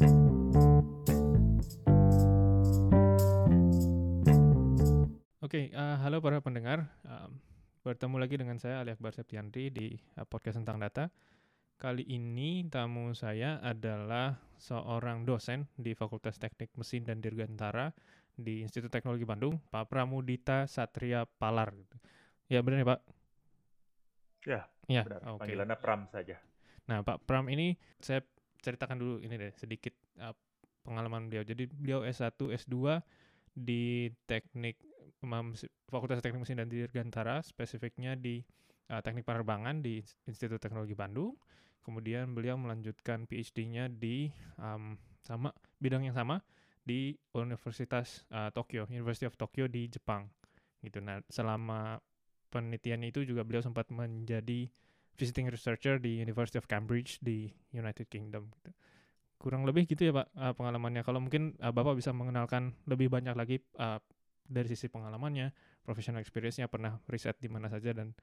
Oke, uh, halo para pendengar. Um, bertemu lagi dengan saya Ali Akbar Septiandri di uh, podcast tentang data. Kali ini tamu saya adalah seorang dosen di Fakultas Teknik Mesin dan Dirgantara di Institut Teknologi Bandung, Pak Pramudita Satria Palar. Ya benar ya Pak? Ya, ya benar. Okay. Panggilannya Pram saja. Nah Pak Pram ini saya ceritakan dulu ini deh sedikit uh, pengalaman beliau. Jadi beliau S1, S2 di teknik Fakultas Teknik Mesin dan Dirgantara, spesifiknya di uh, Teknik Penerbangan di Institut Teknologi Bandung. Kemudian beliau melanjutkan PhD-nya di um, sama bidang yang sama di Universitas uh, Tokyo, University of Tokyo di Jepang. Gitu. Nah, selama penelitiannya itu juga beliau sempat menjadi visiting researcher di University of Cambridge di United Kingdom. Gitu. Kurang lebih gitu ya Pak uh, pengalamannya. Kalau mungkin uh, Bapak bisa mengenalkan lebih banyak lagi uh, dari sisi pengalamannya, professional experience-nya, pernah riset di mana saja, dan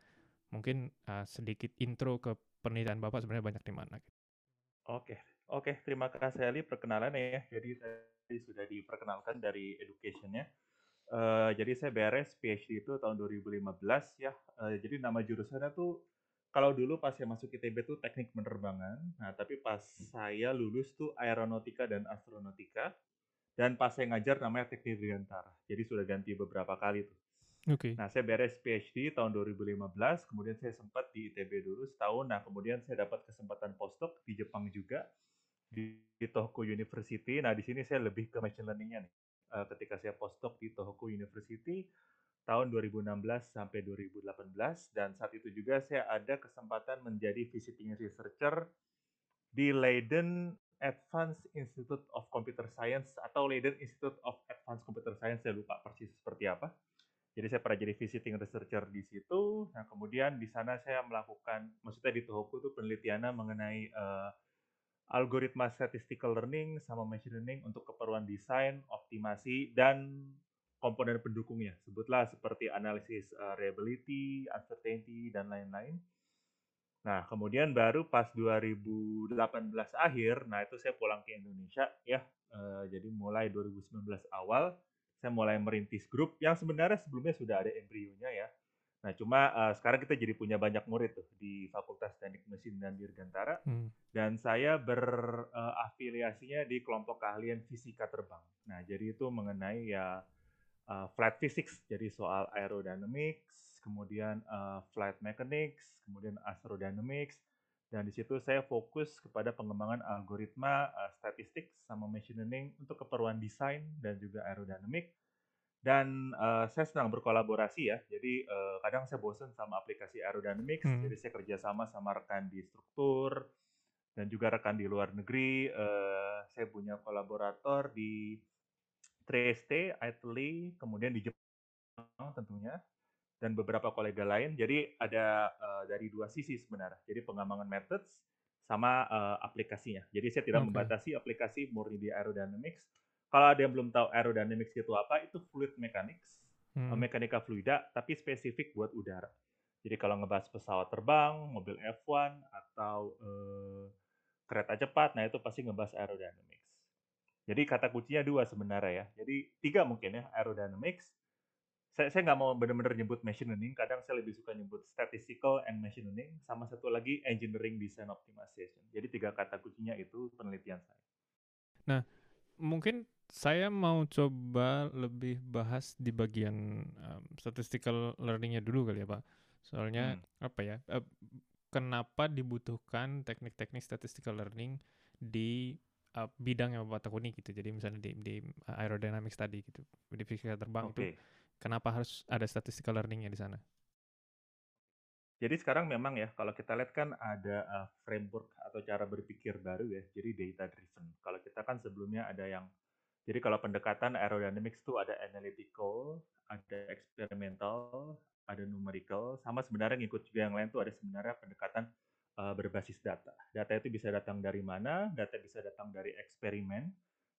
mungkin uh, sedikit intro ke penelitian Bapak sebenarnya banyak di mana. Gitu. Oke, oke, terima kasih Ali perkenalan ya. Jadi tadi sudah diperkenalkan dari education-nya. Uh, jadi saya beres PhD itu tahun 2015 ya. Uh, jadi nama jurusannya tuh kalau dulu pas saya masuk ITB tuh teknik penerbangan. Nah, tapi pas saya lulus tuh aeronautika dan astronautika. Dan pas saya ngajar namanya teknik dirgantara. Jadi sudah ganti beberapa kali tuh. Oke. Okay. Nah, saya beres PhD tahun 2015, kemudian saya sempat di ITB dulu setahun. Nah, kemudian saya dapat kesempatan postdoc di Jepang juga di, di Tohoku University. Nah, di sini saya lebih ke machine learning-nya nih. Uh, ketika saya postdoc di Tohoku University tahun 2016 sampai 2018 dan saat itu juga saya ada kesempatan menjadi visiting researcher di Leiden Advanced Institute of Computer Science atau Leiden Institute of Advanced Computer Science, saya lupa persis seperti apa. Jadi saya pernah jadi visiting researcher di situ. Nah kemudian di sana saya melakukan, maksudnya di Tohoku itu penelitiannya mengenai uh, algoritma statistical learning sama machine learning untuk keperluan desain, optimasi, dan komponen pendukungnya. Sebutlah seperti analisis uh, reliability, uncertainty, dan lain-lain. Nah, kemudian baru pas 2018 akhir, nah itu saya pulang ke Indonesia ya. Uh, jadi mulai 2019 awal saya mulai merintis grup yang sebenarnya sebelumnya sudah ada embrionya ya. Nah, cuma uh, sekarang kita jadi punya banyak murid tuh di Fakultas Teknik Mesin dan Dirgantara. Hmm. Dan saya berafiliasinya uh, di kelompok keahlian fisika terbang. Nah, jadi itu mengenai ya uh, flight physics, jadi soal aerodynamics, kemudian uh, flight mechanics, kemudian astrodynamics, dan di situ saya fokus kepada pengembangan algoritma uh, statistik sama machine learning untuk keperluan desain dan juga aerodynamic. Dan uh, saya senang berkolaborasi ya, jadi uh, kadang saya bosan sama aplikasi aerodynamics, hmm. jadi saya kerjasama sama rekan di struktur dan juga rekan di luar negeri. Uh, saya punya kolaborator di Trieste, Italy, kemudian di Jepang tentunya dan beberapa kolega lain. Jadi ada uh, dari dua sisi sebenarnya. Jadi pengembangan methods sama uh, aplikasinya. Jadi saya tidak okay. membatasi aplikasi murni di aerodynamics. Kalau ada yang belum tahu aerodynamics itu apa, itu fluid mechanics, hmm. uh, mekanika fluida, tapi spesifik buat udara. Jadi kalau ngebahas pesawat terbang, mobil F1 atau uh, kereta cepat, nah itu pasti ngebahas aerodynamics. Jadi kata kuncinya dua sebenarnya ya. Jadi tiga mungkin ya, aerodynamics, saya saya nggak mau benar-benar nyebut machine learning kadang saya lebih suka nyebut statistical and machine learning sama satu lagi engineering design optimization jadi tiga kata kuncinya itu penelitian saya nah mungkin saya mau coba lebih bahas di bagian um, statistical learningnya dulu kali ya pak soalnya hmm. apa ya uh, kenapa dibutuhkan teknik-teknik statistical learning di uh, bidang yang bapak tekuni gitu jadi misalnya di, di aerodynamics tadi gitu di fisika terbang okay. itu Kenapa harus ada statistical learning-nya di sana? Jadi sekarang memang ya, kalau kita lihat kan ada uh, framework atau cara berpikir baru ya, jadi data driven. Kalau kita kan sebelumnya ada yang, jadi kalau pendekatan aerodynamics itu ada analytical, ada experimental, ada numerical, sama sebenarnya ngikut juga yang lain tuh ada sebenarnya pendekatan uh, berbasis data. Data itu bisa datang dari mana? Data bisa datang dari eksperimen,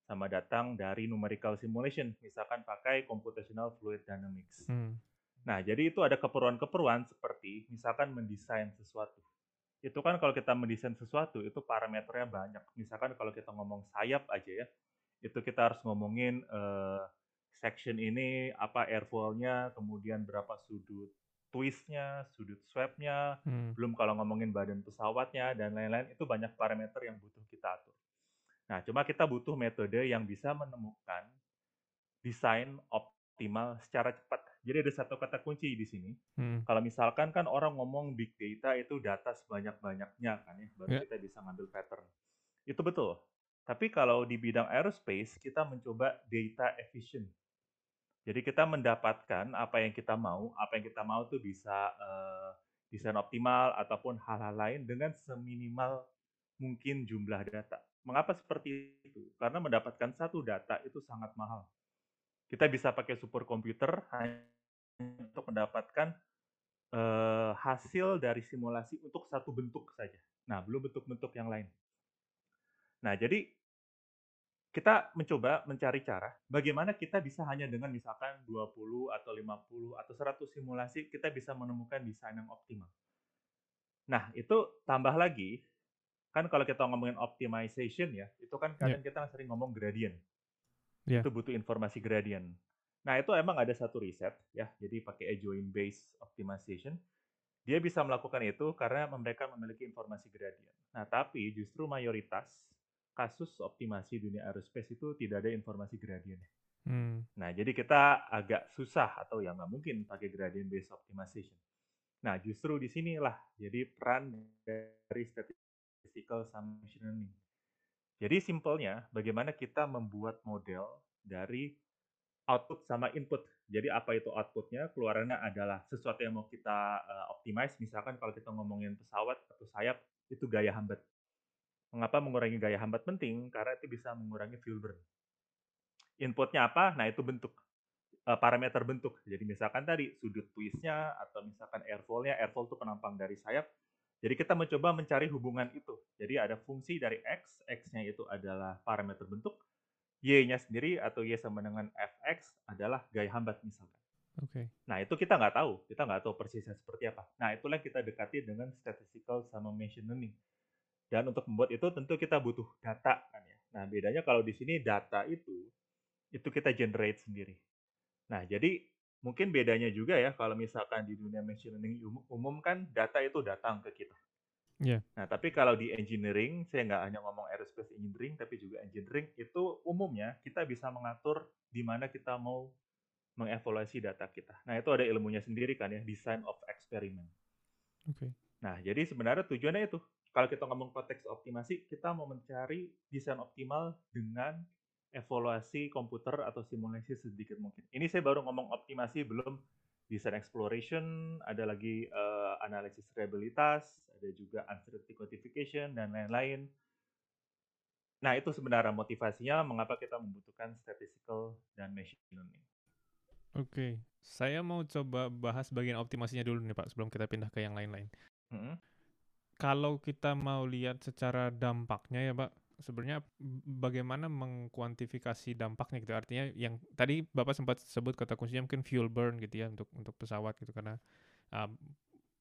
sama datang dari numerical simulation, misalkan pakai computational fluid dynamics. Hmm. Nah, jadi itu ada keperluan-keperluan seperti misalkan mendesain sesuatu. itu kan kalau kita mendesain sesuatu itu parameternya banyak. Misalkan kalau kita ngomong sayap aja ya, itu kita harus ngomongin uh, section ini apa airfoilnya, kemudian berapa sudut twistnya, sudut swabnya, hmm. belum kalau ngomongin badan pesawatnya dan lain-lain itu banyak parameter yang butuh kita atur. Nah, cuma kita butuh metode yang bisa menemukan desain optimal secara cepat. Jadi ada satu kata kunci di sini. Hmm. Kalau misalkan kan orang ngomong big data itu data sebanyak-banyaknya kan ya, baru yeah. kita bisa ngambil pattern. Itu betul. Tapi kalau di bidang aerospace kita mencoba data efficient. Jadi kita mendapatkan apa yang kita mau, apa yang kita mau tuh bisa uh, desain optimal ataupun hal-hal lain dengan seminimal mungkin jumlah data. Mengapa seperti itu? Karena mendapatkan satu data itu sangat mahal. Kita bisa pakai superkomputer hanya untuk mendapatkan uh, hasil dari simulasi untuk satu bentuk saja. Nah, belum bentuk-bentuk yang lain. Nah, jadi kita mencoba mencari cara bagaimana kita bisa hanya dengan misalkan 20 atau 50 atau 100 simulasi kita bisa menemukan desain yang optimal. Nah, itu tambah lagi kan kalau kita ngomongin optimization ya, itu kan iya. kadang yeah. kita sering ngomong gradient. Yeah. Itu butuh informasi gradient. Nah, itu emang ada satu riset ya, jadi pakai adjoint based optimization. Dia bisa melakukan itu karena mereka memiliki informasi gradient. Nah, tapi justru mayoritas kasus optimasi dunia aerospace itu tidak ada informasi gradient. Hmm. Nah, jadi kita agak susah atau ya nggak mungkin pakai gradient based optimization. Nah, justru di sinilah jadi peran dari statistical sama machine learning. Jadi simpelnya, bagaimana kita membuat model dari output sama input. Jadi apa itu outputnya? Keluarannya adalah sesuatu yang mau kita uh, optimize. Misalkan kalau kita ngomongin pesawat atau sayap, itu gaya hambat. Mengapa mengurangi gaya hambat penting? Karena itu bisa mengurangi fuel burn. Inputnya apa? Nah itu bentuk parameter bentuk. Jadi misalkan tadi sudut twistnya atau misalkan airfoilnya, airfoil itu penampang dari sayap, jadi kita mencoba mencari hubungan itu. Jadi ada fungsi dari X, X-nya itu adalah parameter bentuk, Y-nya sendiri atau Y sama dengan Fx adalah gaya hambat misalkan. Oke. Okay. Nah itu kita nggak tahu, kita nggak tahu persisnya seperti apa. Nah itulah yang kita dekati dengan statistical sama machine learning. Dan untuk membuat itu tentu kita butuh data kan ya. Nah bedanya kalau di sini data itu itu kita generate sendiri. Nah jadi Mungkin bedanya juga ya kalau misalkan di dunia machine learning umum, umum kan data itu datang ke kita. Yeah. Nah, tapi kalau di engineering, saya nggak hanya ngomong aerospace engineering, tapi juga engineering, itu umumnya kita bisa mengatur di mana kita mau mengevaluasi data kita. Nah, itu ada ilmunya sendiri kan ya, design of experiment. Oke. Okay. Nah, jadi sebenarnya tujuannya itu, kalau kita ngomong konteks optimasi, kita mau mencari desain optimal dengan evaluasi komputer atau simulasi sedikit mungkin. Ini saya baru ngomong optimasi, belum design exploration, ada lagi uh, analisis reliabilitas, ada juga uncertainty quantification, dan lain-lain. Nah, itu sebenarnya motivasinya mengapa kita membutuhkan statistical dan machine learning. Oke, saya mau coba bahas bagian optimasinya dulu nih Pak, sebelum kita pindah ke yang lain-lain. Hmm? Kalau kita mau lihat secara dampaknya ya Pak, sebenarnya bagaimana mengkuantifikasi dampaknya gitu artinya yang tadi bapak sempat sebut kata kuncinya mungkin fuel burn gitu ya untuk untuk pesawat gitu karena um,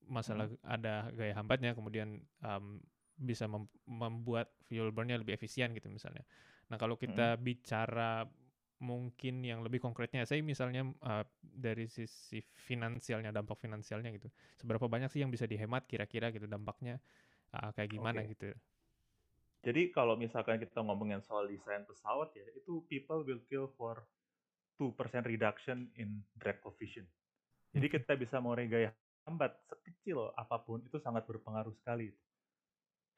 masalah hmm. ada gaya hambatnya kemudian um, bisa mem membuat fuel burnnya lebih efisien gitu misalnya nah kalau kita hmm. bicara mungkin yang lebih konkretnya saya misalnya uh, dari sisi finansialnya dampak finansialnya gitu seberapa banyak sih yang bisa dihemat kira-kira gitu dampaknya uh, kayak gimana okay. gitu jadi kalau misalkan kita ngomongin soal desain pesawat ya, itu people will kill for 2% reduction in drag coefficient. Jadi hmm. kita bisa mengurangi gaya hambat sekecil apa pun itu sangat berpengaruh sekali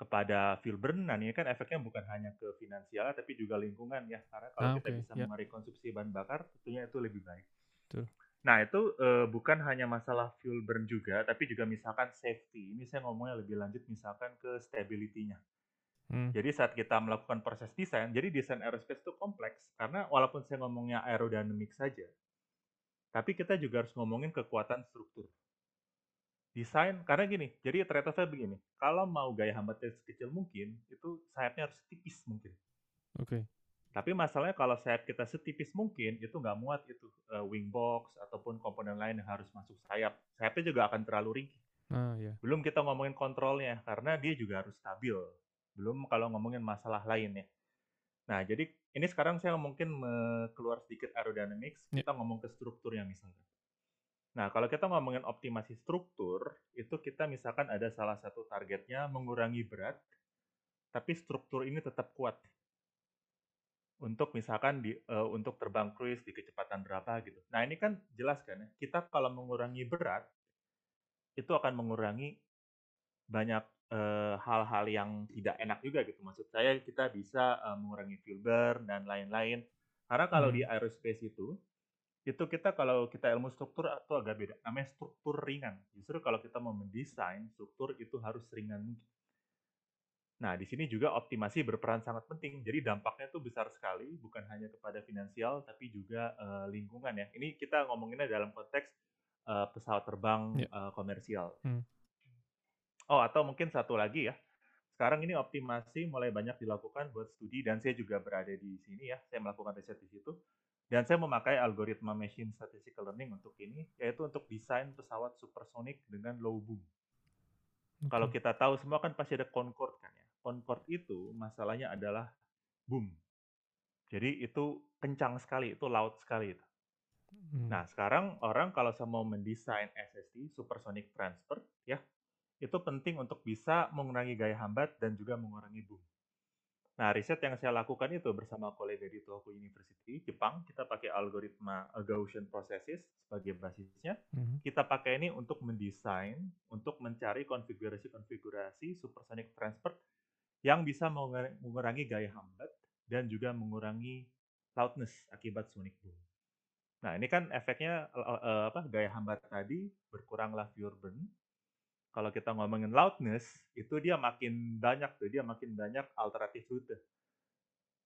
kepada fuel burn. Nah ini kan efeknya bukan hanya ke finansial tapi juga lingkungan ya. Karena kalau ah, kita okay. bisa yeah. mengurangi konsumsi bahan bakar, tentunya itu lebih baik. Betul. Nah itu uh, bukan hanya masalah fuel burn juga, tapi juga misalkan safety. Ini saya ngomongnya lebih lanjut misalkan ke stability-nya. Hmm. Jadi saat kita melakukan proses desain, jadi desain aerospace itu kompleks karena walaupun saya ngomongnya aerodinamik saja, tapi kita juga harus ngomongin kekuatan struktur. Desain karena gini, jadi ternyata saya begini, kalau mau gaya hambatnya sekecil mungkin, itu sayapnya harus tipis mungkin. Oke. Okay. Tapi masalahnya kalau sayap kita setipis mungkin, itu nggak muat itu uh, wing box ataupun komponen lain yang harus masuk sayap. Sayapnya juga akan terlalu ringkih. Ah, ya. Belum kita ngomongin kontrolnya, karena dia juga harus stabil. Belum kalau ngomongin masalah lain ya. Nah, jadi ini sekarang saya mungkin keluar sedikit aerodynamics, Ya. kita ngomong ke strukturnya misalkan. Nah, kalau kita ngomongin optimasi struktur, itu kita misalkan ada salah satu targetnya mengurangi berat, tapi struktur ini tetap kuat. Untuk misalkan di eh, untuk terbang cruise di kecepatan berapa gitu. Nah, ini kan jelas kan ya, kita kalau mengurangi berat itu akan mengurangi banyak eh, hal-hal yang tidak enak juga gitu. Maksud saya kita bisa eh, mengurangi fuel burn dan lain-lain. Karena kalau Hmm. di aerospace itu itu kita kalau kita ilmu struktur itu agak beda. Namanya struktur ringan. Justru kalau kita mau mendesain struktur itu harus ringan mungkin. Nah, di sini juga optimasi berperan sangat penting. Jadi dampaknya itu besar sekali, bukan hanya kepada finansial, tapi juga eh, lingkungan ya. Ini kita ngomonginnya dalam konteks eh, pesawat terbang Ya. eh, komersial. Hmm. Oh, atau mungkin satu lagi ya. Sekarang ini optimasi mulai banyak dilakukan buat studi dan saya juga berada di sini ya. Saya melakukan riset di situ. Dan saya memakai algoritma machine statistical learning untuk ini, yaitu untuk desain pesawat supersonik dengan low boom. Kalau Oke. kita tahu semua kan pasti ada Concorde kan ya. Concorde itu masalahnya adalah boom. Jadi itu kencang sekali, itu loud sekali itu. Hmm. Nah, sekarang orang kalau saya mau mendesain SST, supersonic transfer, ya, itu penting untuk bisa mengurangi gaya hambat dan juga mengurangi boom. Nah, riset yang saya lakukan itu bersama kolega di Tohoku University, Jepang, kita pakai algoritma uh, Gaussian processes sebagai basisnya. Mhm. Kita pakai ini untuk mendesain, untuk mencari konfigurasi-konfigurasi supersonic transfer yang bisa mengurangi gaya hambat dan juga mengurangi loudness akibat sonic boom. Nah, ini kan efeknya eh, eh, apa gaya hambat tadi berkuranglah fuel burn. Kalau kita ngomongin loudness, itu dia makin banyak tuh, dia makin banyak alternatif rute.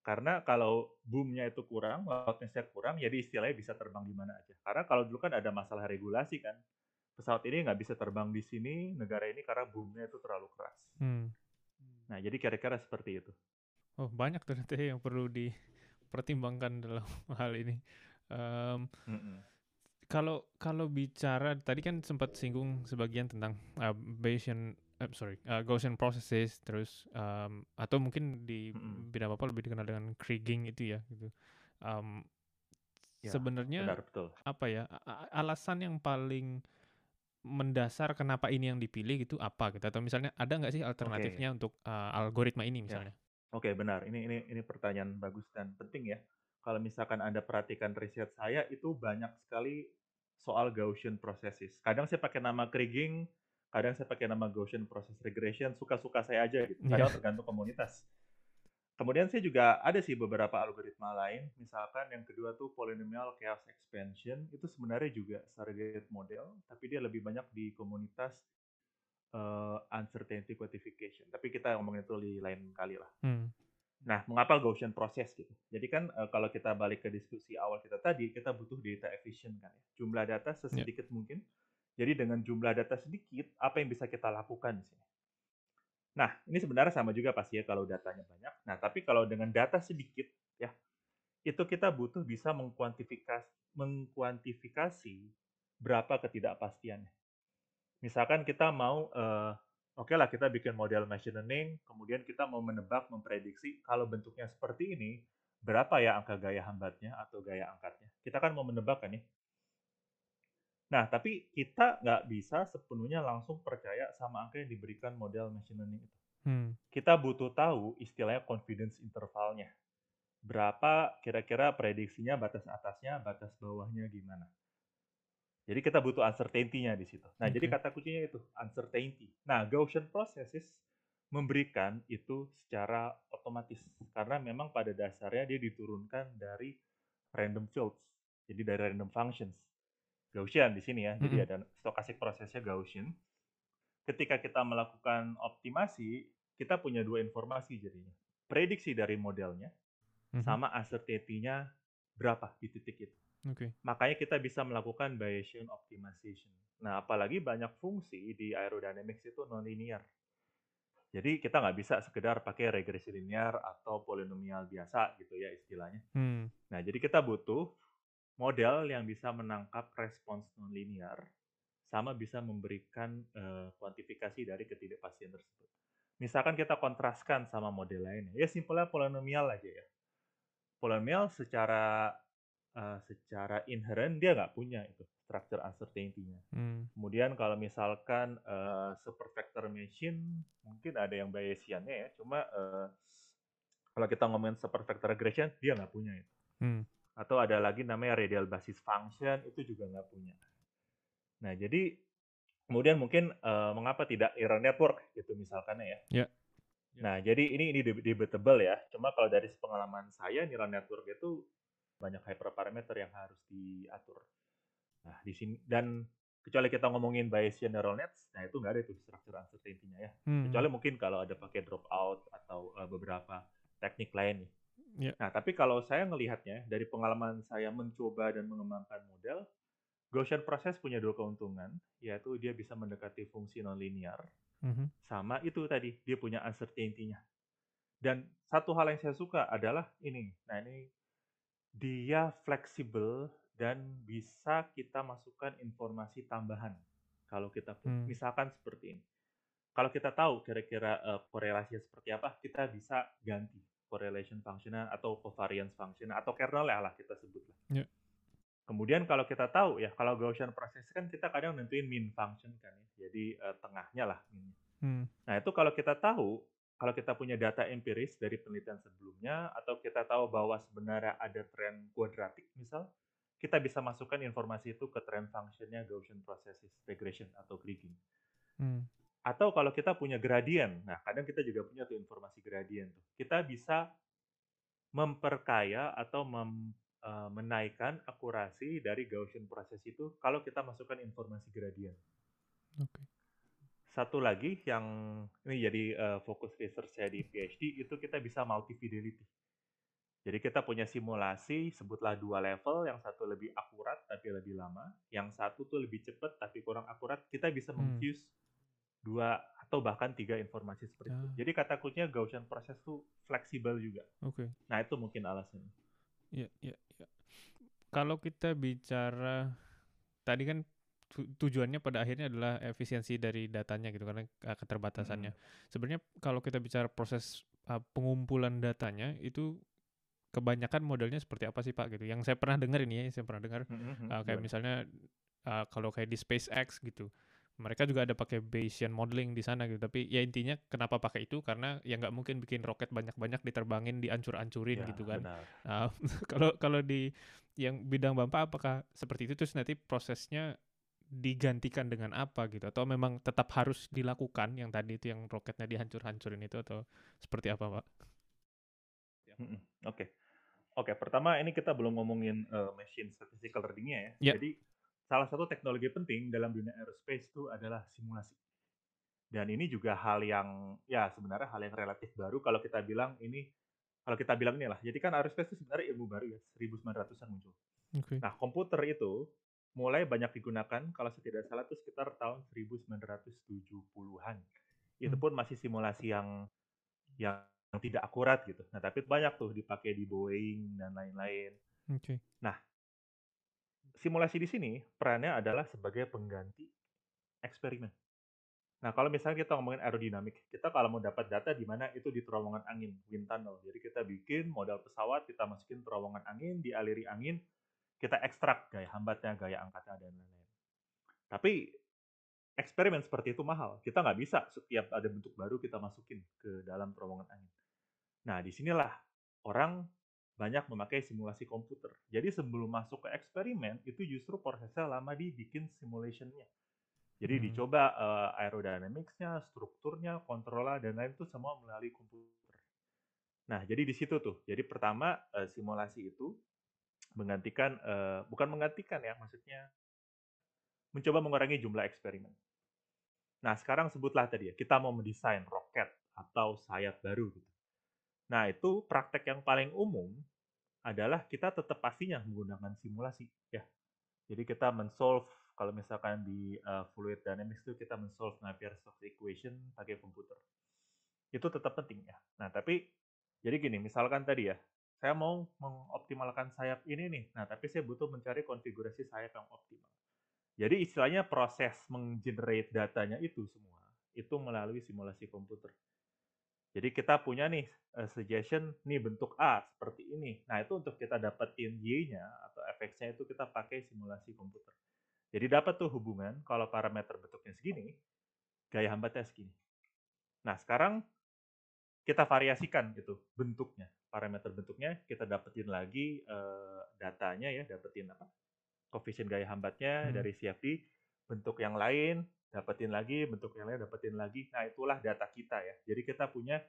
Karena kalau boomnya itu kurang, loudness-nya kurang, jadi istilahnya bisa terbang di mana aja. Karena kalau dulu kan ada masalah regulasi kan, pesawat ini nggak bisa terbang di sini, negara ini karena boomnya itu terlalu keras. Hmm. Nah, jadi kira-kira seperti itu. Oh, banyak ternyata yang perlu dipertimbangkan dalam hal ini. Em, Mm-mm. Kalau kalau bicara tadi kan sempat singgung sebagian tentang uh, Bayesian eh, sorry uh, Gaussian processes terus um, atau mungkin di Mm-mm. bidang apa lebih dikenal dengan Kriging itu ya gitu. Um, Ya, sebenarnya Benar betul. apa ya alasan yang paling mendasar kenapa ini yang dipilih gitu apa gitu atau misalnya ada nggak sih alternatifnya untuk uh, algoritma ini misalnya? Oke, benar. Ini ini ini pertanyaan bagus dan penting ya. Kalau misalkan Anda perhatikan riset saya itu banyak sekali soal Gaussian processes. Kadang saya pakai nama Kriging, kadang saya pakai nama Gaussian process regression, suka-suka saya aja gitu. Kadang Iya. tergantung komunitas. Kemudian saya juga ada sih beberapa algoritma lain, misalkan yang kedua tuh polynomial chaos expansion, itu sebenarnya juga surrogate model, tapi dia lebih banyak di komunitas eh, uncertainty quantification. Tapi kita ngomongin itu di lain kali lah. Hmm. Nah, mengapa Gaussian process gitu? Jadi kan eh, kalau kita balik ke diskusi awal kita tadi, kita butuh data efficient kan ya. Jumlah data sesedikit mungkin. Jadi dengan jumlah data sedikit, apa yang bisa kita lakukan di sini? Nah, ini sebenarnya sama juga pasti ya kalau datanya banyak. Nah, tapi kalau dengan data sedikit ya, itu kita butuh bisa mengkuantifikasi mengkuantifikasi berapa ketidakpastiannya. Misalkan kita mau eh, Oke lah, kita bikin model machine learning, kemudian kita mau menebak, memprediksi kalau bentuknya seperti ini, berapa ya angka gaya hambatnya atau gaya angkatnya. Kita kan mau menebak kan ya. Nah, tapi kita nggak bisa sepenuhnya langsung percaya sama angka yang diberikan model machine learning itu. Hmm. Kita butuh tahu istilahnya confidence intervalnya. Berapa kira-kira prediksinya, batas atasnya, batas bawahnya gimana. Jadi kita butuh uncertainty-nya di situ. Nah, jadi Oke. kata kuncinya itu uncertainty. Nah, Gaussian processes memberikan itu secara otomatis karena memang pada dasarnya dia diturunkan dari random fields. Jadi dari random functions. Gaussian di sini ya. Jadi Mm-mm. ada stochastic prosesnya Gaussian. Ketika kita melakukan optimasi, kita punya dua informasi jadinya. Prediksi dari modelnya Mhm. sama uncertainty-nya berapa di titik itu. Oke. Makanya kita bisa melakukan Bayesian optimization. Nah, apalagi banyak fungsi di aerodynamics itu nonlinear. Jadi kita nggak bisa sekedar pakai regresi linear atau polinomial biasa gitu ya istilahnya. Hmm. Nah, jadi kita butuh model yang bisa menangkap respons nonlinear sama bisa memberikan uh, kuantifikasi dari ketidakpastian tersebut. Misalkan kita kontraskan sama model lainnya, ya simpelnya polinomial aja ya. Polinomial secara uh, secara inherent dia nggak punya itu structure uncertainty-nya. Hmm. Kemudian kalau misalkan uh, super vector machine mungkin ada yang Bayesiannya ya, cuma uh, kalau kita ngomongin super vector regression dia nggak punya itu. Hmm. Atau ada lagi namanya radial basis function itu juga nggak punya. Nah, jadi kemudian mungkin uh, mengapa tidak neural network gitu misalkan ya. Yeah. Nah, jadi ini ini debatable ya. Cuma kalau dari pengalaman saya neural network itu banyak hyperparameter yang harus diatur. Nah, di sini dan kecuali kita ngomongin Bayesian neural nets, nah itu nggak ada itu structure uncertainty-nya ya. Hmm. Kecuali mungkin kalau ada pakai dropout atau uh, beberapa teknik lain nih. Yeah. Nah, tapi kalau saya ngelihatnya dari pengalaman saya mencoba dan mengembangkan model, Gaussian process punya dua keuntungan, yaitu dia bisa mendekati fungsi nonlinear, mm-hmm. sama itu tadi dia punya uncertainty-nya. Dan satu hal yang saya suka adalah ini. Nah ini dia fleksibel dan bisa kita masukkan informasi tambahan kalau kita hmm. misalkan seperti ini. Kalau kita tahu kira-kira uh, korelasinya seperti apa, kita bisa ganti correlation function atau covariance function atau kernel lah kita sebut lah. Yeah. Kemudian kalau kita tahu ya, kalau Gaussian process kan kita kadang nentuin mean function kan ya. Jadi uh, tengahnya lah Hmm. Nah, itu kalau kita tahu, kalau kita punya data empiris dari penelitian sebelumnya atau kita tahu bahwa sebenarnya ada tren kuadratik misal, kita bisa masukkan informasi itu ke trend functionnya Gaussian processes regression atau Kriging. Hmm. Atau kalau kita punya gradient, nah kadang kita juga punya tuh informasi gradient tuh. Kita bisa memperkaya atau mem uh, menaikkan akurasi dari Gaussian process itu kalau kita masukkan informasi gradient. Okay. Satu lagi yang ini jadi uh, fokus research saya di PhD itu kita bisa multi fidelity. Jadi kita punya simulasi, sebutlah dua level, yang satu lebih akurat tapi lebih lama, yang satu tuh lebih cepat tapi kurang akurat. Kita bisa hmm. memfuse dua atau bahkan tiga informasi seperti ya. itu. Jadi kata kuncinya Gaussian process tuh fleksibel juga. Oke. Okay. Nah itu mungkin alasannya. Iya, iya, iya. Kalau kita bicara tadi kan tujuannya pada akhirnya adalah efisiensi dari datanya gitu karena keterbatasannya. Hmm. Sebenarnya kalau kita bicara proses uh, pengumpulan datanya itu kebanyakan modelnya seperti apa sih Pak gitu. Yang saya pernah dengar ini ya, saya pernah dengar hmm, uh, kayak misalnya uh, kalau kayak di SpaceX gitu mereka juga ada pakai Bayesian modeling di sana gitu. Tapi ya intinya kenapa pakai itu karena ya nggak mungkin bikin roket banyak-banyak diterbangin, diancur-ancurin ya, gitu kan. Kalau kalau di yang bidang Bapak apakah seperti itu terus nanti prosesnya digantikan dengan apa gitu atau memang tetap harus dilakukan yang tadi itu yang roketnya dihancur-hancurin itu atau seperti apa, Pak? Ya. Oke. Oke, okay, pertama ini kita belum ngomongin uh, machine statistical learning-nya ya. Yeah. Jadi salah satu teknologi penting dalam dunia aerospace itu adalah simulasi. Dan ini juga hal yang ya sebenarnya hal yang relatif baru kalau kita bilang ini kalau kita bilang ini lah. Jadi kan aerospace itu sebenarnya ilmu baru ya, 1900-an muncul. Okay. Nah, komputer itu mulai banyak digunakan kalau saya tidak salah itu sekitar tahun 1970-an. Itu hmm. pun masih simulasi yang yang tidak akurat gitu. Nah, tapi banyak tuh dipakai di Boeing dan lain-lain. Okay. Nah, simulasi di sini perannya adalah sebagai pengganti eksperimen. Nah, kalau misalnya kita ngomongin aerodinamik, kita kalau mau dapat data di mana itu di terowongan angin, wind tunnel. Jadi kita bikin model pesawat, kita masukin terowongan angin, dialiri angin, kita ekstrak gaya hambatnya, gaya angkatnya, dan lain-lain. Tapi eksperimen seperti itu mahal. Kita nggak bisa setiap ada bentuk baru kita masukin ke dalam terowongan angin. Nah, di sinilah orang banyak memakai simulasi komputer. Jadi sebelum masuk ke eksperimen itu justru prosesnya lama dibikin simulationnya. Jadi hmm. dicoba uh, aerodynamicsnya, strukturnya, kontrolnya dan lain itu semua melalui komputer. Nah jadi di situ tuh. Jadi pertama uh, simulasi itu menggantikan, uh, bukan menggantikan ya, maksudnya mencoba mengurangi jumlah eksperimen. Nah sekarang sebutlah tadi ya, kita mau mendesain roket atau sayap baru gitu. Nah, itu praktek yang paling umum adalah kita tetap pastinya menggunakan simulasi ya. Jadi kita men-solve kalau misalkan di uh, fluid dynamics itu kita men-solve Navier-Stokes equation pakai komputer. Itu tetap penting ya. Nah, tapi jadi gini, misalkan tadi ya, saya mau mengoptimalkan sayap ini nih. Nah, tapi saya butuh mencari konfigurasi sayap yang optimal. Jadi istilahnya proses menggenerate datanya itu semua itu melalui simulasi komputer. Jadi kita punya nih uh, suggestion nih bentuk A seperti ini. Nah, itu untuk kita dapetin Y-nya atau efeknya itu kita pakai simulasi komputer. Jadi dapat tuh hubungan kalau parameter bentuknya segini, gaya hambatnya segini. Nah, sekarang kita variasikan itu bentuknya, parameter bentuknya kita dapetin lagi uh, datanya ya, dapetin apa? koefisien gaya hambatnya hmm. dari CFD, bentuk yang lain, dapetin lagi, bentuk yang lain dapetin lagi. Nah, itulah data kita ya. Jadi kita punya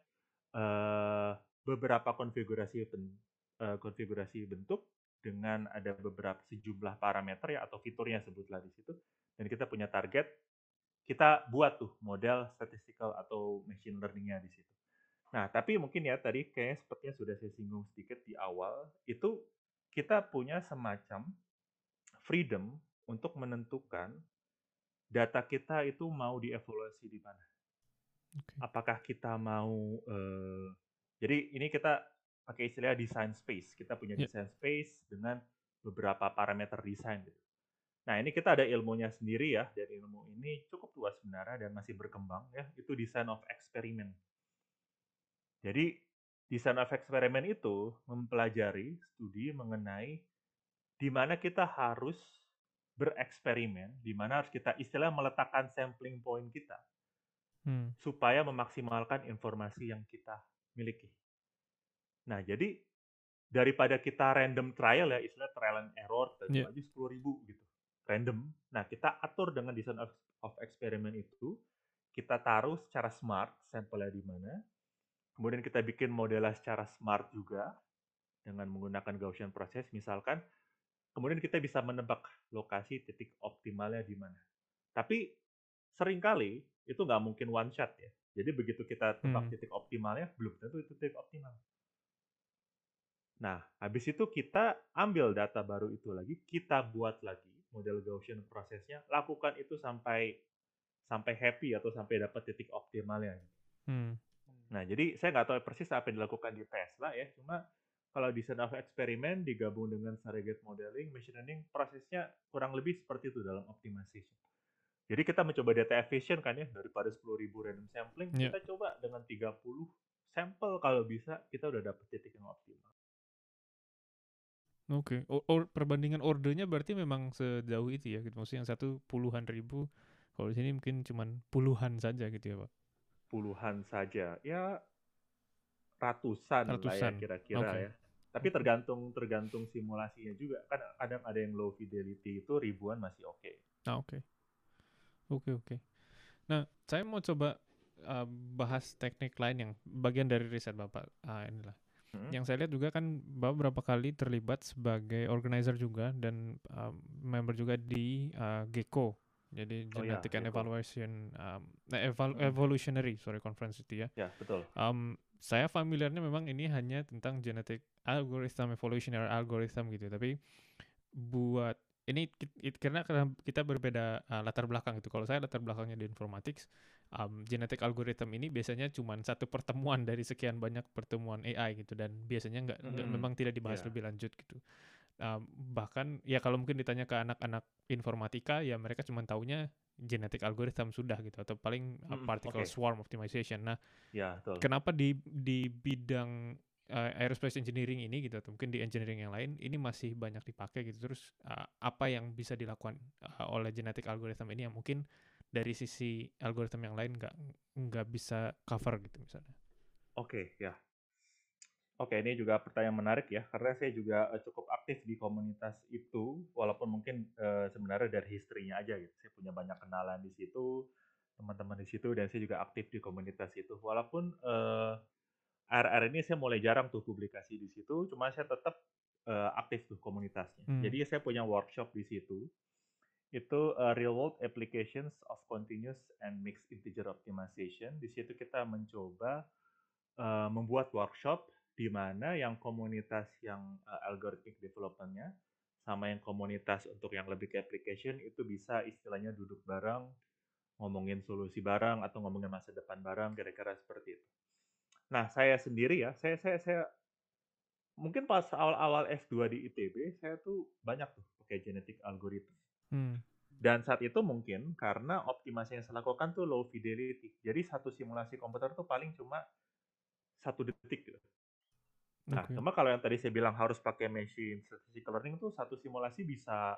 uh, beberapa konfigurasi ben, uh, konfigurasi bentuk dengan ada beberapa sejumlah parameter ya atau fiturnya sebutlah di situ. Dan kita punya target, kita buat tuh model statistical atau machine learningnya di situ. Nah, tapi mungkin ya tadi kayaknya sepertinya sudah saya singgung sedikit di awal, itu kita punya semacam freedom untuk menentukan data kita itu mau dievaluasi di mana. Okay. Apakah kita mau uh, jadi ini kita pakai istilah design space. Kita punya yeah. design space dengan beberapa parameter desain gitu. Nah, ini kita ada ilmunya sendiri ya, dan ilmu ini cukup luas sebenarnya dan masih berkembang ya, itu design of experiment. Jadi, design of experiment itu mempelajari studi mengenai di mana kita harus bereksperimen, di mana harus kita istilah meletakkan sampling point kita hmm. supaya memaksimalkan informasi yang kita miliki. Nah, jadi daripada kita random trial ya, istilah trial and error, tadi yeah. aja sepuluh ribu gitu, random. Nah, kita atur dengan design of, of experiment itu, kita taruh secara smart sampelnya di mana, kemudian kita bikin modelnya secara smart juga dengan menggunakan Gaussian process, misalkan kemudian kita bisa menebak lokasi titik optimalnya di mana. Tapi sering kali itu nggak mungkin one shot ya. Jadi begitu kita tebak hmm. titik optimalnya, belum tentu itu titik optimal. Nah, habis itu kita ambil data baru itu lagi, kita buat lagi model Gaussian prosesnya, lakukan itu sampai sampai happy atau sampai dapat titik optimalnya. Hmm. Nah, jadi saya nggak tahu persis apa yang dilakukan di Tesla ya, cuma kalau design of eksperimen digabung dengan surrogate modeling, machine learning, prosesnya kurang lebih seperti itu dalam optimization. Jadi kita mencoba data efficient kan ya, daripada 10.000 random sampling, yeah. kita coba dengan 30 sampel kalau bisa, kita udah dapet titik yang optimal. Oke, okay. or, perbandingan ordernya berarti memang sejauh itu ya, gitu. maksudnya yang satu puluhan ribu, kalau di sini mungkin cuma puluhan saja gitu ya Pak? Puluhan saja, ya ratusan, ratusan. lah ya kira-kira okay. ya. Tapi tergantung tergantung simulasinya juga. Kan kadang ada yang low fidelity itu ribuan masih oke. Okay. Ah, oke. Okay. Oke, okay, oke. Okay. Nah, saya mau coba uh, bahas teknik lain yang bagian dari riset Bapak. Uh, inilah. Hmm. Yang saya lihat juga kan Bapak berapa kali terlibat sebagai organizer juga dan uh, member juga di uh, GECO. Jadi oh, Genetic ya, and Evaluation um, eval hmm. Evolutionary sorry conference itu ya. Ya, betul. Um, saya familiarnya memang ini hanya tentang genetic algorithm evolutionary algorithm gitu tapi buat ini karena kita berbeda uh, latar belakang itu kalau saya latar belakangnya di informatics um, genetic algorithm ini biasanya cuma satu pertemuan dari sekian banyak pertemuan AI gitu dan biasanya nggak mm, memang tidak dibahas yeah. lebih lanjut gitu um, bahkan ya kalau mungkin ditanya ke anak-anak informatika ya mereka cuma taunya genetic algorithm sudah gitu atau paling hmm, particle okay. swarm optimization. Nah, ya, betul. kenapa di di bidang uh, aerospace engineering ini gitu atau mungkin di engineering yang lain ini masih banyak dipakai gitu terus uh, apa yang bisa dilakukan uh, oleh genetic algorithm ini yang mungkin dari sisi algoritma yang lain nggak nggak bisa cover gitu misalnya. Oke, okay, ya. Oke, ini juga pertanyaan menarik ya, karena saya juga uh, cukup aktif di komunitas itu, walaupun mungkin uh, sebenarnya dari historinya aja gitu. Saya punya banyak kenalan di situ, teman-teman di situ, dan saya juga aktif di komunitas itu. Walaupun uh, akhir ini saya mulai jarang tuh publikasi di situ, cuma saya tetap uh, aktif tuh komunitasnya. Hmm. Jadi saya punya workshop di situ. Itu uh, real world applications of continuous and mixed integer optimization. Di situ kita mencoba uh, membuat workshop di mana yang komunitas yang uh, algorithmic development-nya sama yang komunitas untuk yang lebih ke application itu bisa istilahnya duduk bareng, ngomongin solusi bareng atau ngomongin masa depan bareng kira-kira seperti itu. Nah, saya sendiri ya, saya saya saya mungkin pas awal-awal S2 di ITB saya tuh banyak tuh pakai genetic algorithm. Hmm. Dan saat itu mungkin karena optimasi yang saya lakukan tuh low fidelity. Jadi satu simulasi komputer tuh paling cuma satu detik gitu. Nah, Oke. cuma kalau yang tadi saya bilang harus pakai machine statistical learning tuh satu simulasi bisa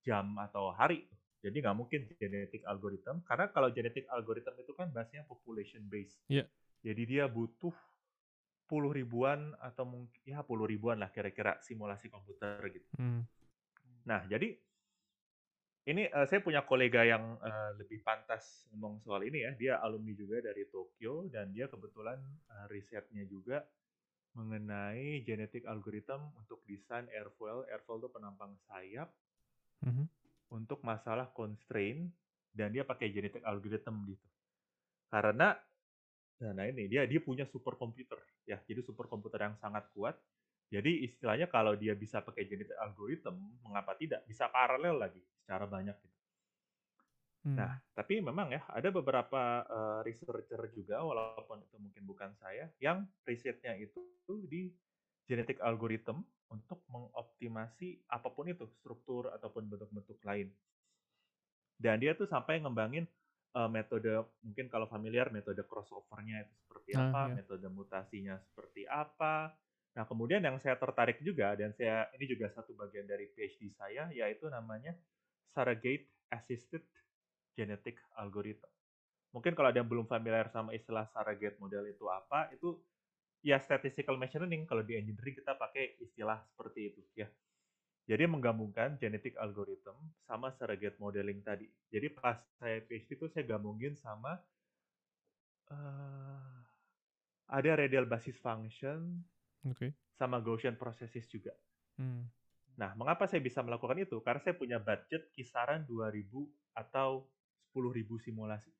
jam atau hari. Jadi nggak mungkin genetic algorithm. Karena kalau genetic algorithm itu kan bahasanya population based. Iya. Jadi dia butuh puluh ribuan atau mungkin ya puluh ribuan lah kira-kira simulasi komputer gitu. Hmm. Nah, jadi ini eh, saya punya kolega yang eh, lebih pantas ngomong soal ini ya. Dia alumni juga dari Tokyo dan dia kebetulan eh, risetnya juga mengenai genetic algorithm untuk desain airfoil. Airfoil itu penampang sayap Mhm. untuk masalah constraint dan dia pakai genetic algorithm gitu. Karena nah ini dia dia punya superkomputer ya. Jadi superkomputer yang sangat kuat. Jadi istilahnya kalau dia bisa pakai genetic algorithm, mengapa tidak? Bisa paralel lagi secara banyak gitu. Hmm. Nah, tapi memang ya ada beberapa eh, researcher juga walaupun itu mungkin bukan saya yang risetnya itu di genetic algorithm untuk mengoptimasi apa pun itu struktur ataupun bentuk-bentuk lain. Dan dia tuh sampai ngembangin eh, metode mungkin kalau familiar metode crossover-nya itu seperti Ah, apa, iya. metode mutasinya seperti apa. Nah, kemudian yang saya tertarik juga dan saya ini juga satu bagian dari PhD saya yaitu namanya surrogate assisted genetic algorithm. Mungkin kalau ada yang belum familiar sama istilah surrogate model itu apa, itu ya statistical machine learning. Kalau di engineering kita pakai istilah seperti itu ya. Jadi menggabungkan genetic algorithm sama surrogate modeling tadi. Jadi pas saya PhD itu saya gabungin sama eh, ada radial basis function Oke. sama Gaussian processes juga. Hmm. Nah, mengapa saya bisa melakukan itu? Karena saya punya budget kisaran 2000 atau 10.000 simulasi.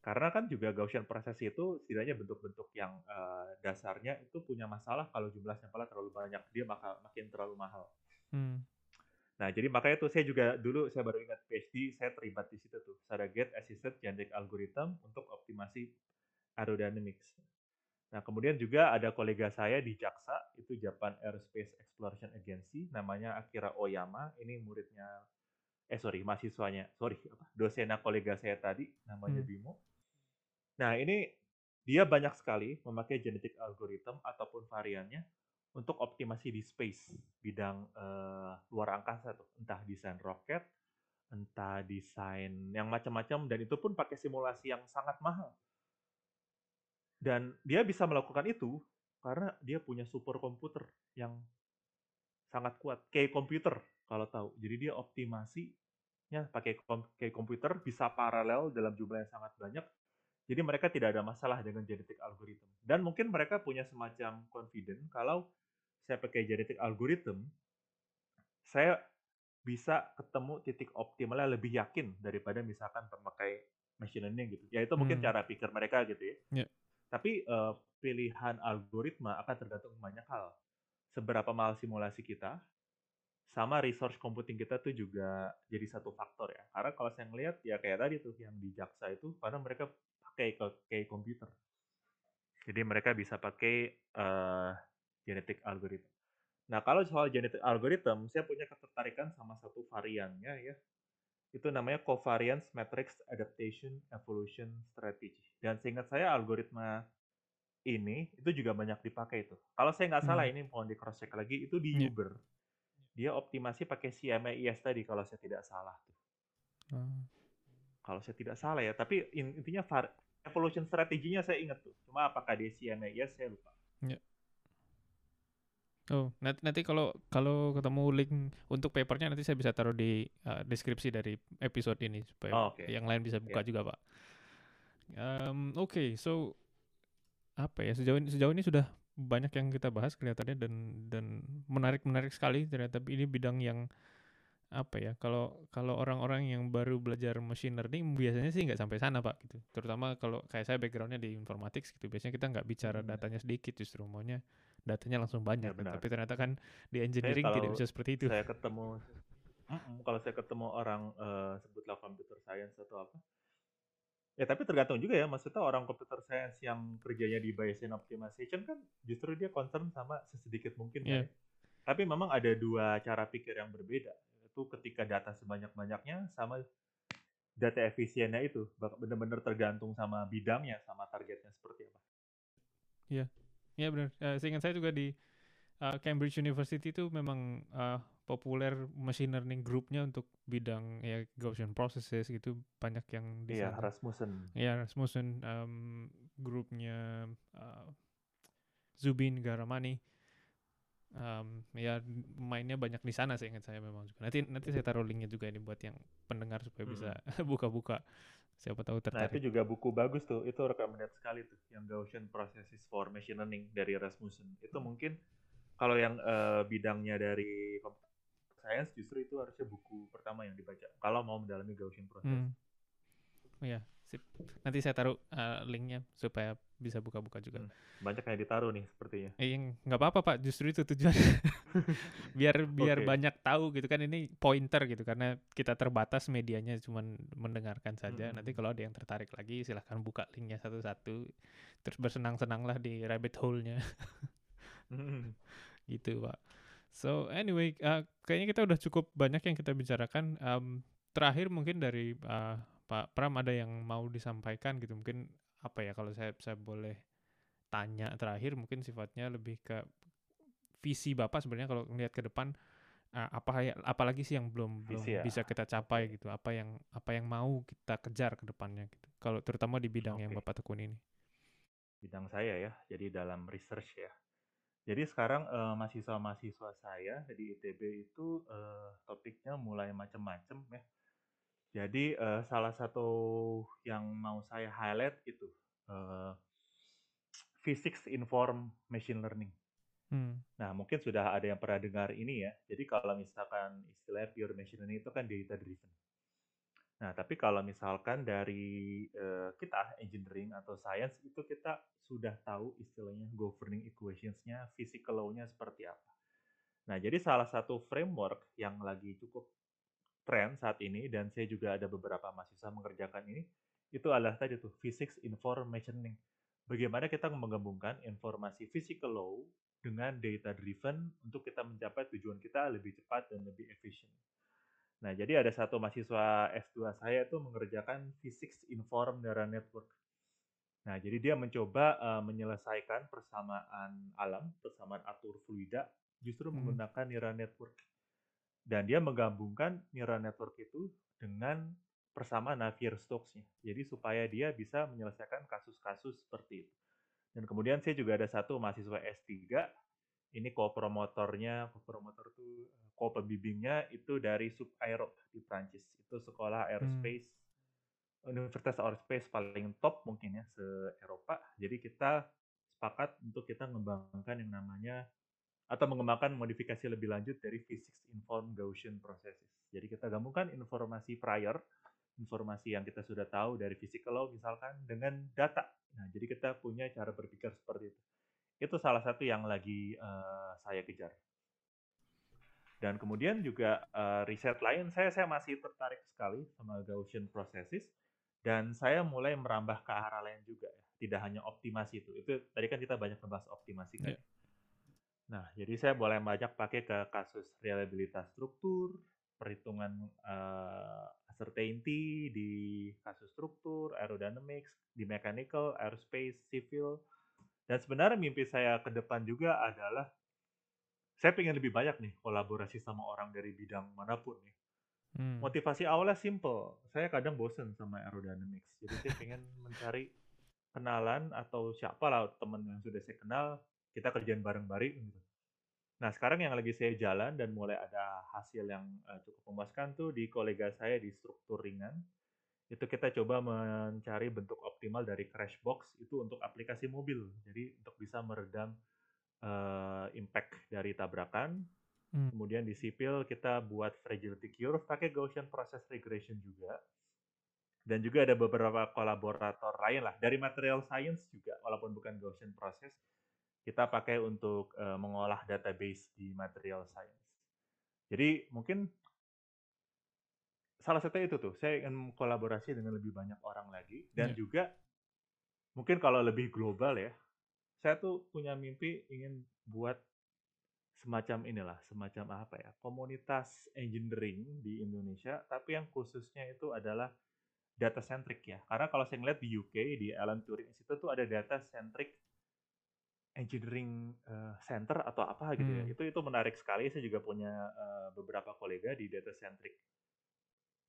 Karena kan juga Gaussian process itu setidaknya bentuk-bentuk yang eh, dasarnya itu punya masalah kalau jumlah sampelnya terlalu banyak, dia maka makin terlalu mahal. Hmm. Nah, jadi makanya tuh saya juga dulu saya baru ingat PhD saya terlibat di situ tuh, surrogate assisted genetic algorithm untuk optimasi aerodynamics. Nah, kemudian juga ada kolega saya di JAXA, itu Japan Aerospace Exploration Agency, namanya Akira Oyama. Ini muridnya, eh sorry, mahasiswanya, sorry, apa, dosennya kolega saya tadi, namanya Hmm. Bimo. Nah, ini dia banyak sekali memakai genetic algorithm ataupun variannya untuk optimasi di space, bidang eh, luar angkasa tuh, entah desain roket, entah desain yang macam-macam, dan itu pun pakai simulasi yang sangat mahal. Dan dia bisa melakukan itu karena dia punya superkomputer yang sangat kuat, kayak komputer kalau tahu. Jadi dia optimasinya pakai kom- kayak komputer bisa paralel dalam jumlah yang sangat banyak. Jadi mereka tidak ada masalah dengan genetic algorithm. Dan mungkin mereka punya semacam confident kalau saya pakai genetic algorithm, saya bisa ketemu titik optimalnya lebih yakin daripada misalkan pemakai machine learning gitu. Ya itu mungkin Hmm. cara pikir mereka gitu ya. Ya. Tapi eh, pilihan algoritma akan tergantung banyak hal. Seberapa mahal simulasi kita, sama resource computing kita tuh juga jadi satu faktor ya. Karena kalau saya ngelihat ya kayak tadi tuh yang di Jaksa itu, karena mereka pakai ke- kayak komputer. Jadi mereka bisa pakai eh, genetic algorithm. Nah kalau soal genetic algorithm, saya punya ketertarikan sama satu variannya ya. Itu namanya covariance matrix adaptation evolution strategy. Dan seingat saya algoritma ini itu juga banyak dipakai itu. Kalau saya nggak salah Hmm. ini mohon di cross check lagi itu di Iya. Uber. Dia optimasi pakai CMAIS tadi kalau saya tidak salah tuh. Ah. Kalau saya tidak salah ya, tapi in- intinya var- evolution strateginya saya ingat tuh. Cuma apakah dia CMAIS saya lupa. Oh, nanti nanti kalau kalau ketemu link untuk papernya nanti saya bisa taruh di uh, deskripsi dari episode ini supaya Oh, oke. yang lain bisa buka Ya. juga, Pak. Um, Oke, so apa ya sejauh ini sejauh ini sudah banyak yang kita bahas kelihatannya dan dan menarik menarik sekali ternyata ini bidang yang apa ya kalau kalau orang-orang yang baru belajar machine learning biasanya sih nggak sampai sana pak gitu terutama kalau kayak saya backgroundnya di informatics gitu biasanya kita nggak bicara Hmm. datanya sedikit justru maunya datanya langsung banyak Ya, benar. tapi ternyata kan di engineering tidak kalau bisa seperti itu Saya ketemu kalau saya ketemu orang eh, sebutlah computer science atau apa. Ya tapi tergantung juga ya, maksudnya orang computer science yang kerjanya di Bayesian optimization kan justru dia concern sama sesedikit mungkin Iya. kan ya. Tapi memang ada dua cara pikir yang berbeda. Itu ketika data sebanyak-banyaknya sama data efisiennya itu benar-benar tergantung sama bidangnya sama targetnya seperti apa. Iya, iya benar. Uh, seingat saya juga di uh, Cambridge University itu memang uh, populer machine learning grupnya untuk bidang ya Gaussian processes gitu banyak yang di Iya, Rasmussen. Iya, Rasmussen um, grupnya uh, Zubin Garamani. Um, ya mainnya banyak di sana sih ingat saya memang juga. Nanti nanti saya taruh linknya juga ini buat yang pendengar supaya hmm. bisa buka-buka. Siapa tahu tertarik. Nah itu juga buku bagus tuh. Itu recommended sekali tuh. Yang Gaussian Processes for Machine Learning dari Rasmussen. Itu mungkin kalau yang uh, bidangnya dari science justru itu harusnya buku pertama yang dibaca kalau mau mendalami Gaussian process. Hmm. Oh ya, sip. Nanti saya taruh uh, linknya supaya bisa buka-buka juga. Hmm. Banyak yang ditaruh nih sepertinya. Eh, nggak apa-apa pak, justru itu tujuan. biar biar okay. banyak tahu gitu kan ini pointer gitu karena kita terbatas medianya cuma mendengarkan saja. Hmm. Nanti kalau ada yang tertarik lagi silahkan buka linknya satu-satu. Terus bersenang-senanglah di rabbit hole-nya. hmm. Gitu pak. So anyway, uh, kayaknya kita udah cukup banyak yang kita bicarakan. Um, terakhir mungkin dari uh, Pak Pram ada yang mau disampaikan gitu. Mungkin apa ya kalau saya saya boleh tanya terakhir mungkin sifatnya lebih ke visi Bapak sebenarnya kalau melihat ke depan uh, apa ya apalagi sih yang belum belum ya. bisa kita capai gitu. Apa yang apa yang mau kita kejar ke depannya gitu. Kalau terutama di bidang okay. yang Bapak tekuni ini. Bidang saya ya. Jadi dalam research ya jadi sekarang uh, mahasiswa-mahasiswa saya di ITB itu uh, topiknya mulai macam-macam ya. Jadi uh, salah satu yang mau saya highlight itu uh, physics inform machine learning. Hmm. Nah mungkin sudah ada yang pernah dengar ini ya. Jadi kalau misalkan istilah pure machine learning itu kan data driven. Nah, tapi kalau misalkan dari uh, kita engineering atau science itu kita sudah tahu istilahnya governing equations-nya, physical law-nya seperti apa. Nah, jadi salah satu framework yang lagi cukup tren saat ini dan saya juga ada beberapa mahasiswa mengerjakan ini itu adalah tadi tuh physics information learning. Bagaimana kita menggabungkan informasi physical law dengan data driven untuk kita mencapai tujuan kita lebih cepat dan lebih efisien. Nah, jadi ada satu mahasiswa S2 saya itu mengerjakan Physics Inform Neural Network. Nah, jadi dia mencoba uh, menyelesaikan persamaan alam, persamaan atur fluida, justru hmm. menggunakan neural network. Dan dia menggabungkan neural network itu dengan persamaan Navier-Stokes-nya. Jadi supaya dia bisa menyelesaikan kasus-kasus seperti itu. Dan kemudian saya juga ada satu mahasiswa S3 ini co-promotornya, co-promotor itu co-pembimbingnya itu dari Sub Aero di Prancis. Itu sekolah aerospace hmm. universitas aerospace paling top mungkin ya se-Eropa. Jadi kita sepakat untuk kita mengembangkan yang namanya atau mengembangkan modifikasi lebih lanjut dari physics informed Gaussian processes. Jadi kita gabungkan informasi prior, informasi yang kita sudah tahu dari physical law misalkan dengan data. Nah, jadi kita punya cara berpikir seperti itu. Itu salah satu yang lagi uh, saya kejar. Dan kemudian juga uh, riset lain, saya saya masih tertarik sekali sama Gaussian processes dan saya mulai merambah ke arah lain juga ya. Tidak hanya optimasi itu. Itu tadi kan kita banyak membahas optimasi kan. Yeah. Nah, jadi saya boleh banyak pakai ke kasus reliabilitas struktur, perhitungan uh, uncertainty di kasus struktur, aerodynamics, di mechanical, aerospace, civil, dan sebenarnya mimpi saya ke depan juga adalah saya pengen lebih banyak nih kolaborasi sama orang dari bidang mana pun nih. Hmm. Motivasi awalnya simple. Saya kadang bosen sama aerodynamics. Jadi saya pengen mencari kenalan atau siapa lah teman yang sudah saya kenal, kita kerjaan bareng-bareng gitu. Nah sekarang yang lagi saya jalan dan mulai ada hasil yang uh, cukup memuaskan tuh di kolega saya di struktur ringan itu kita coba mencari bentuk optimal dari crash box itu untuk aplikasi mobil. Jadi untuk bisa meredam uh, impact dari tabrakan. Hmm. Kemudian di sipil kita buat fragility curve pakai Gaussian process regression juga. Dan juga ada beberapa kolaborator lain lah dari material science juga walaupun bukan Gaussian process kita pakai untuk uh, mengolah database di material science. Jadi mungkin salah satu itu tuh saya ingin kolaborasi dengan lebih banyak orang lagi dan yeah. juga mungkin kalau lebih global ya saya tuh punya mimpi ingin buat semacam inilah, semacam apa ya, komunitas engineering di Indonesia, tapi yang khususnya itu adalah data centric ya. Karena kalau saya ngeliat di UK, di Alan Turing Institute tuh ada data centric engineering uh, center atau apa gitu ya. Hmm. Itu itu menarik sekali. Saya juga punya uh, beberapa kolega di data centric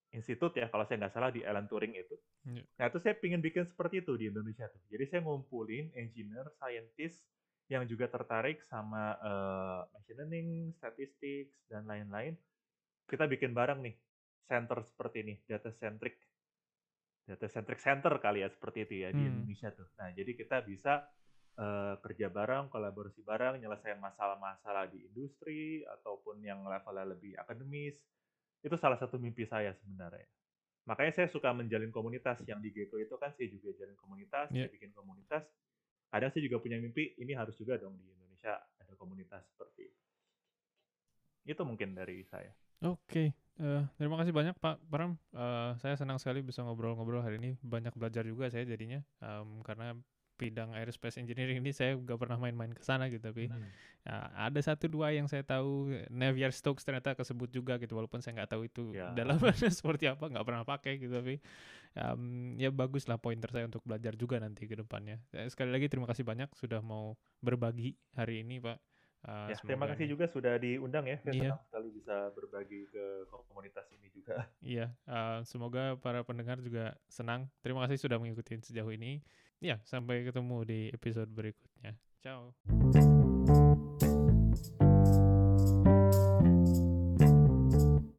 institute ya, kalau saya nggak salah di Alan Turing itu. Iya. Nah itu saya pingin bikin seperti itu di Indonesia tuh. Jadi saya ngumpulin engineer, scientist yang juga tertarik sama uh, machine learning, statistics dan lain-lain. Kita bikin bareng nih center seperti ini, data centric data centric center kali ya seperti itu ya di Hmm. Indonesia tuh. Nah, jadi kita bisa eh, kerja bareng, kolaborasi bareng, nyelesain masalah-masalah di industri ataupun yang levelnya lebih akademis. Itu salah satu mimpi saya sebenarnya. Makanya saya suka menjalin komunitas yang di Gecko itu kan saya juga jalin komunitas, Iya. saya bikin komunitas. Kadang saya juga punya mimpi, ini harus juga dong di Indonesia ada komunitas seperti itu. Itu mungkin dari saya. Oke, eh, terima kasih banyak Pak Pram. Eh, saya senang sekali bisa ngobrol-ngobrol hari ini. Banyak belajar juga saya jadinya, Em, karena bidang aerospace engineering ini saya nggak pernah main-main ke sana gitu. Tapi Hmm. ya, ada satu dua yang saya tahu Navier Stokes ternyata kesebut juga gitu. Walaupun saya nggak tahu itu Ya. dalamannya seperti apa, nggak pernah pakai gitu. Tapi em, ya bagus lah pointer saya untuk belajar juga nanti ke depannya. Eh, Sekali lagi terima kasih banyak sudah mau berbagi hari ini Pak. Eh, Ya, terima kasih ini- juga sudah diundang ya. Saya Iya. senang sekali bisa berbagi ke komunitas ini juga. Iya, eh, semoga para pendengar juga senang. Terima kasih sudah mengikuti sejauh ini. Ya, sampai ketemu di episode berikutnya. Ciao.